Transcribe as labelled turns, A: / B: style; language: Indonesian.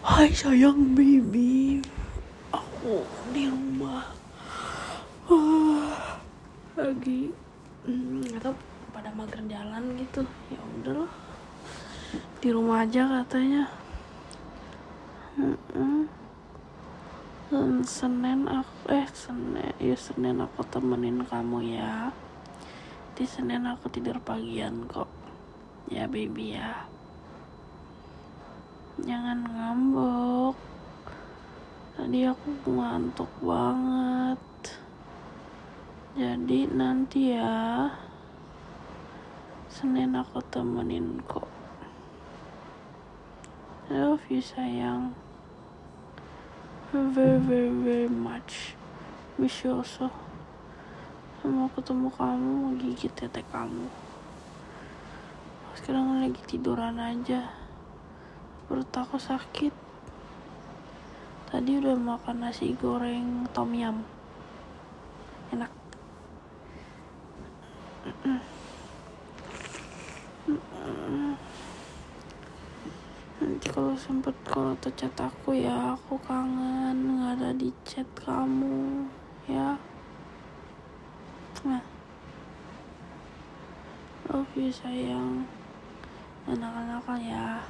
A: Hai sayang baby. Aku di rumah ah, Lagi hmm, Atau pada mager jalan gitu. Ya udahlah Di rumah aja katanya. Hmm, Senin aku Eh Senin Ya Senin aku temenin kamu ya. Di Senin aku tidur pagian kok. Ya baby ya jangan ngambek. Tadi aku ngantuk banget. Jadi nanti ya Senin aku temenin kok. I love you sayang. Very very very much. Miss you also. Mau ketemu kamu mau gigit tete kamu. Sekarang lagi tiduran aja perut aku sakit. Tadi udah makan nasi goreng tom yum. Enak. Nanti kalau sempet kalau tuh chat aku ya aku kangen. Nggak ada di chat kamu ya. Nah. Love you sayang. Anak-anak ya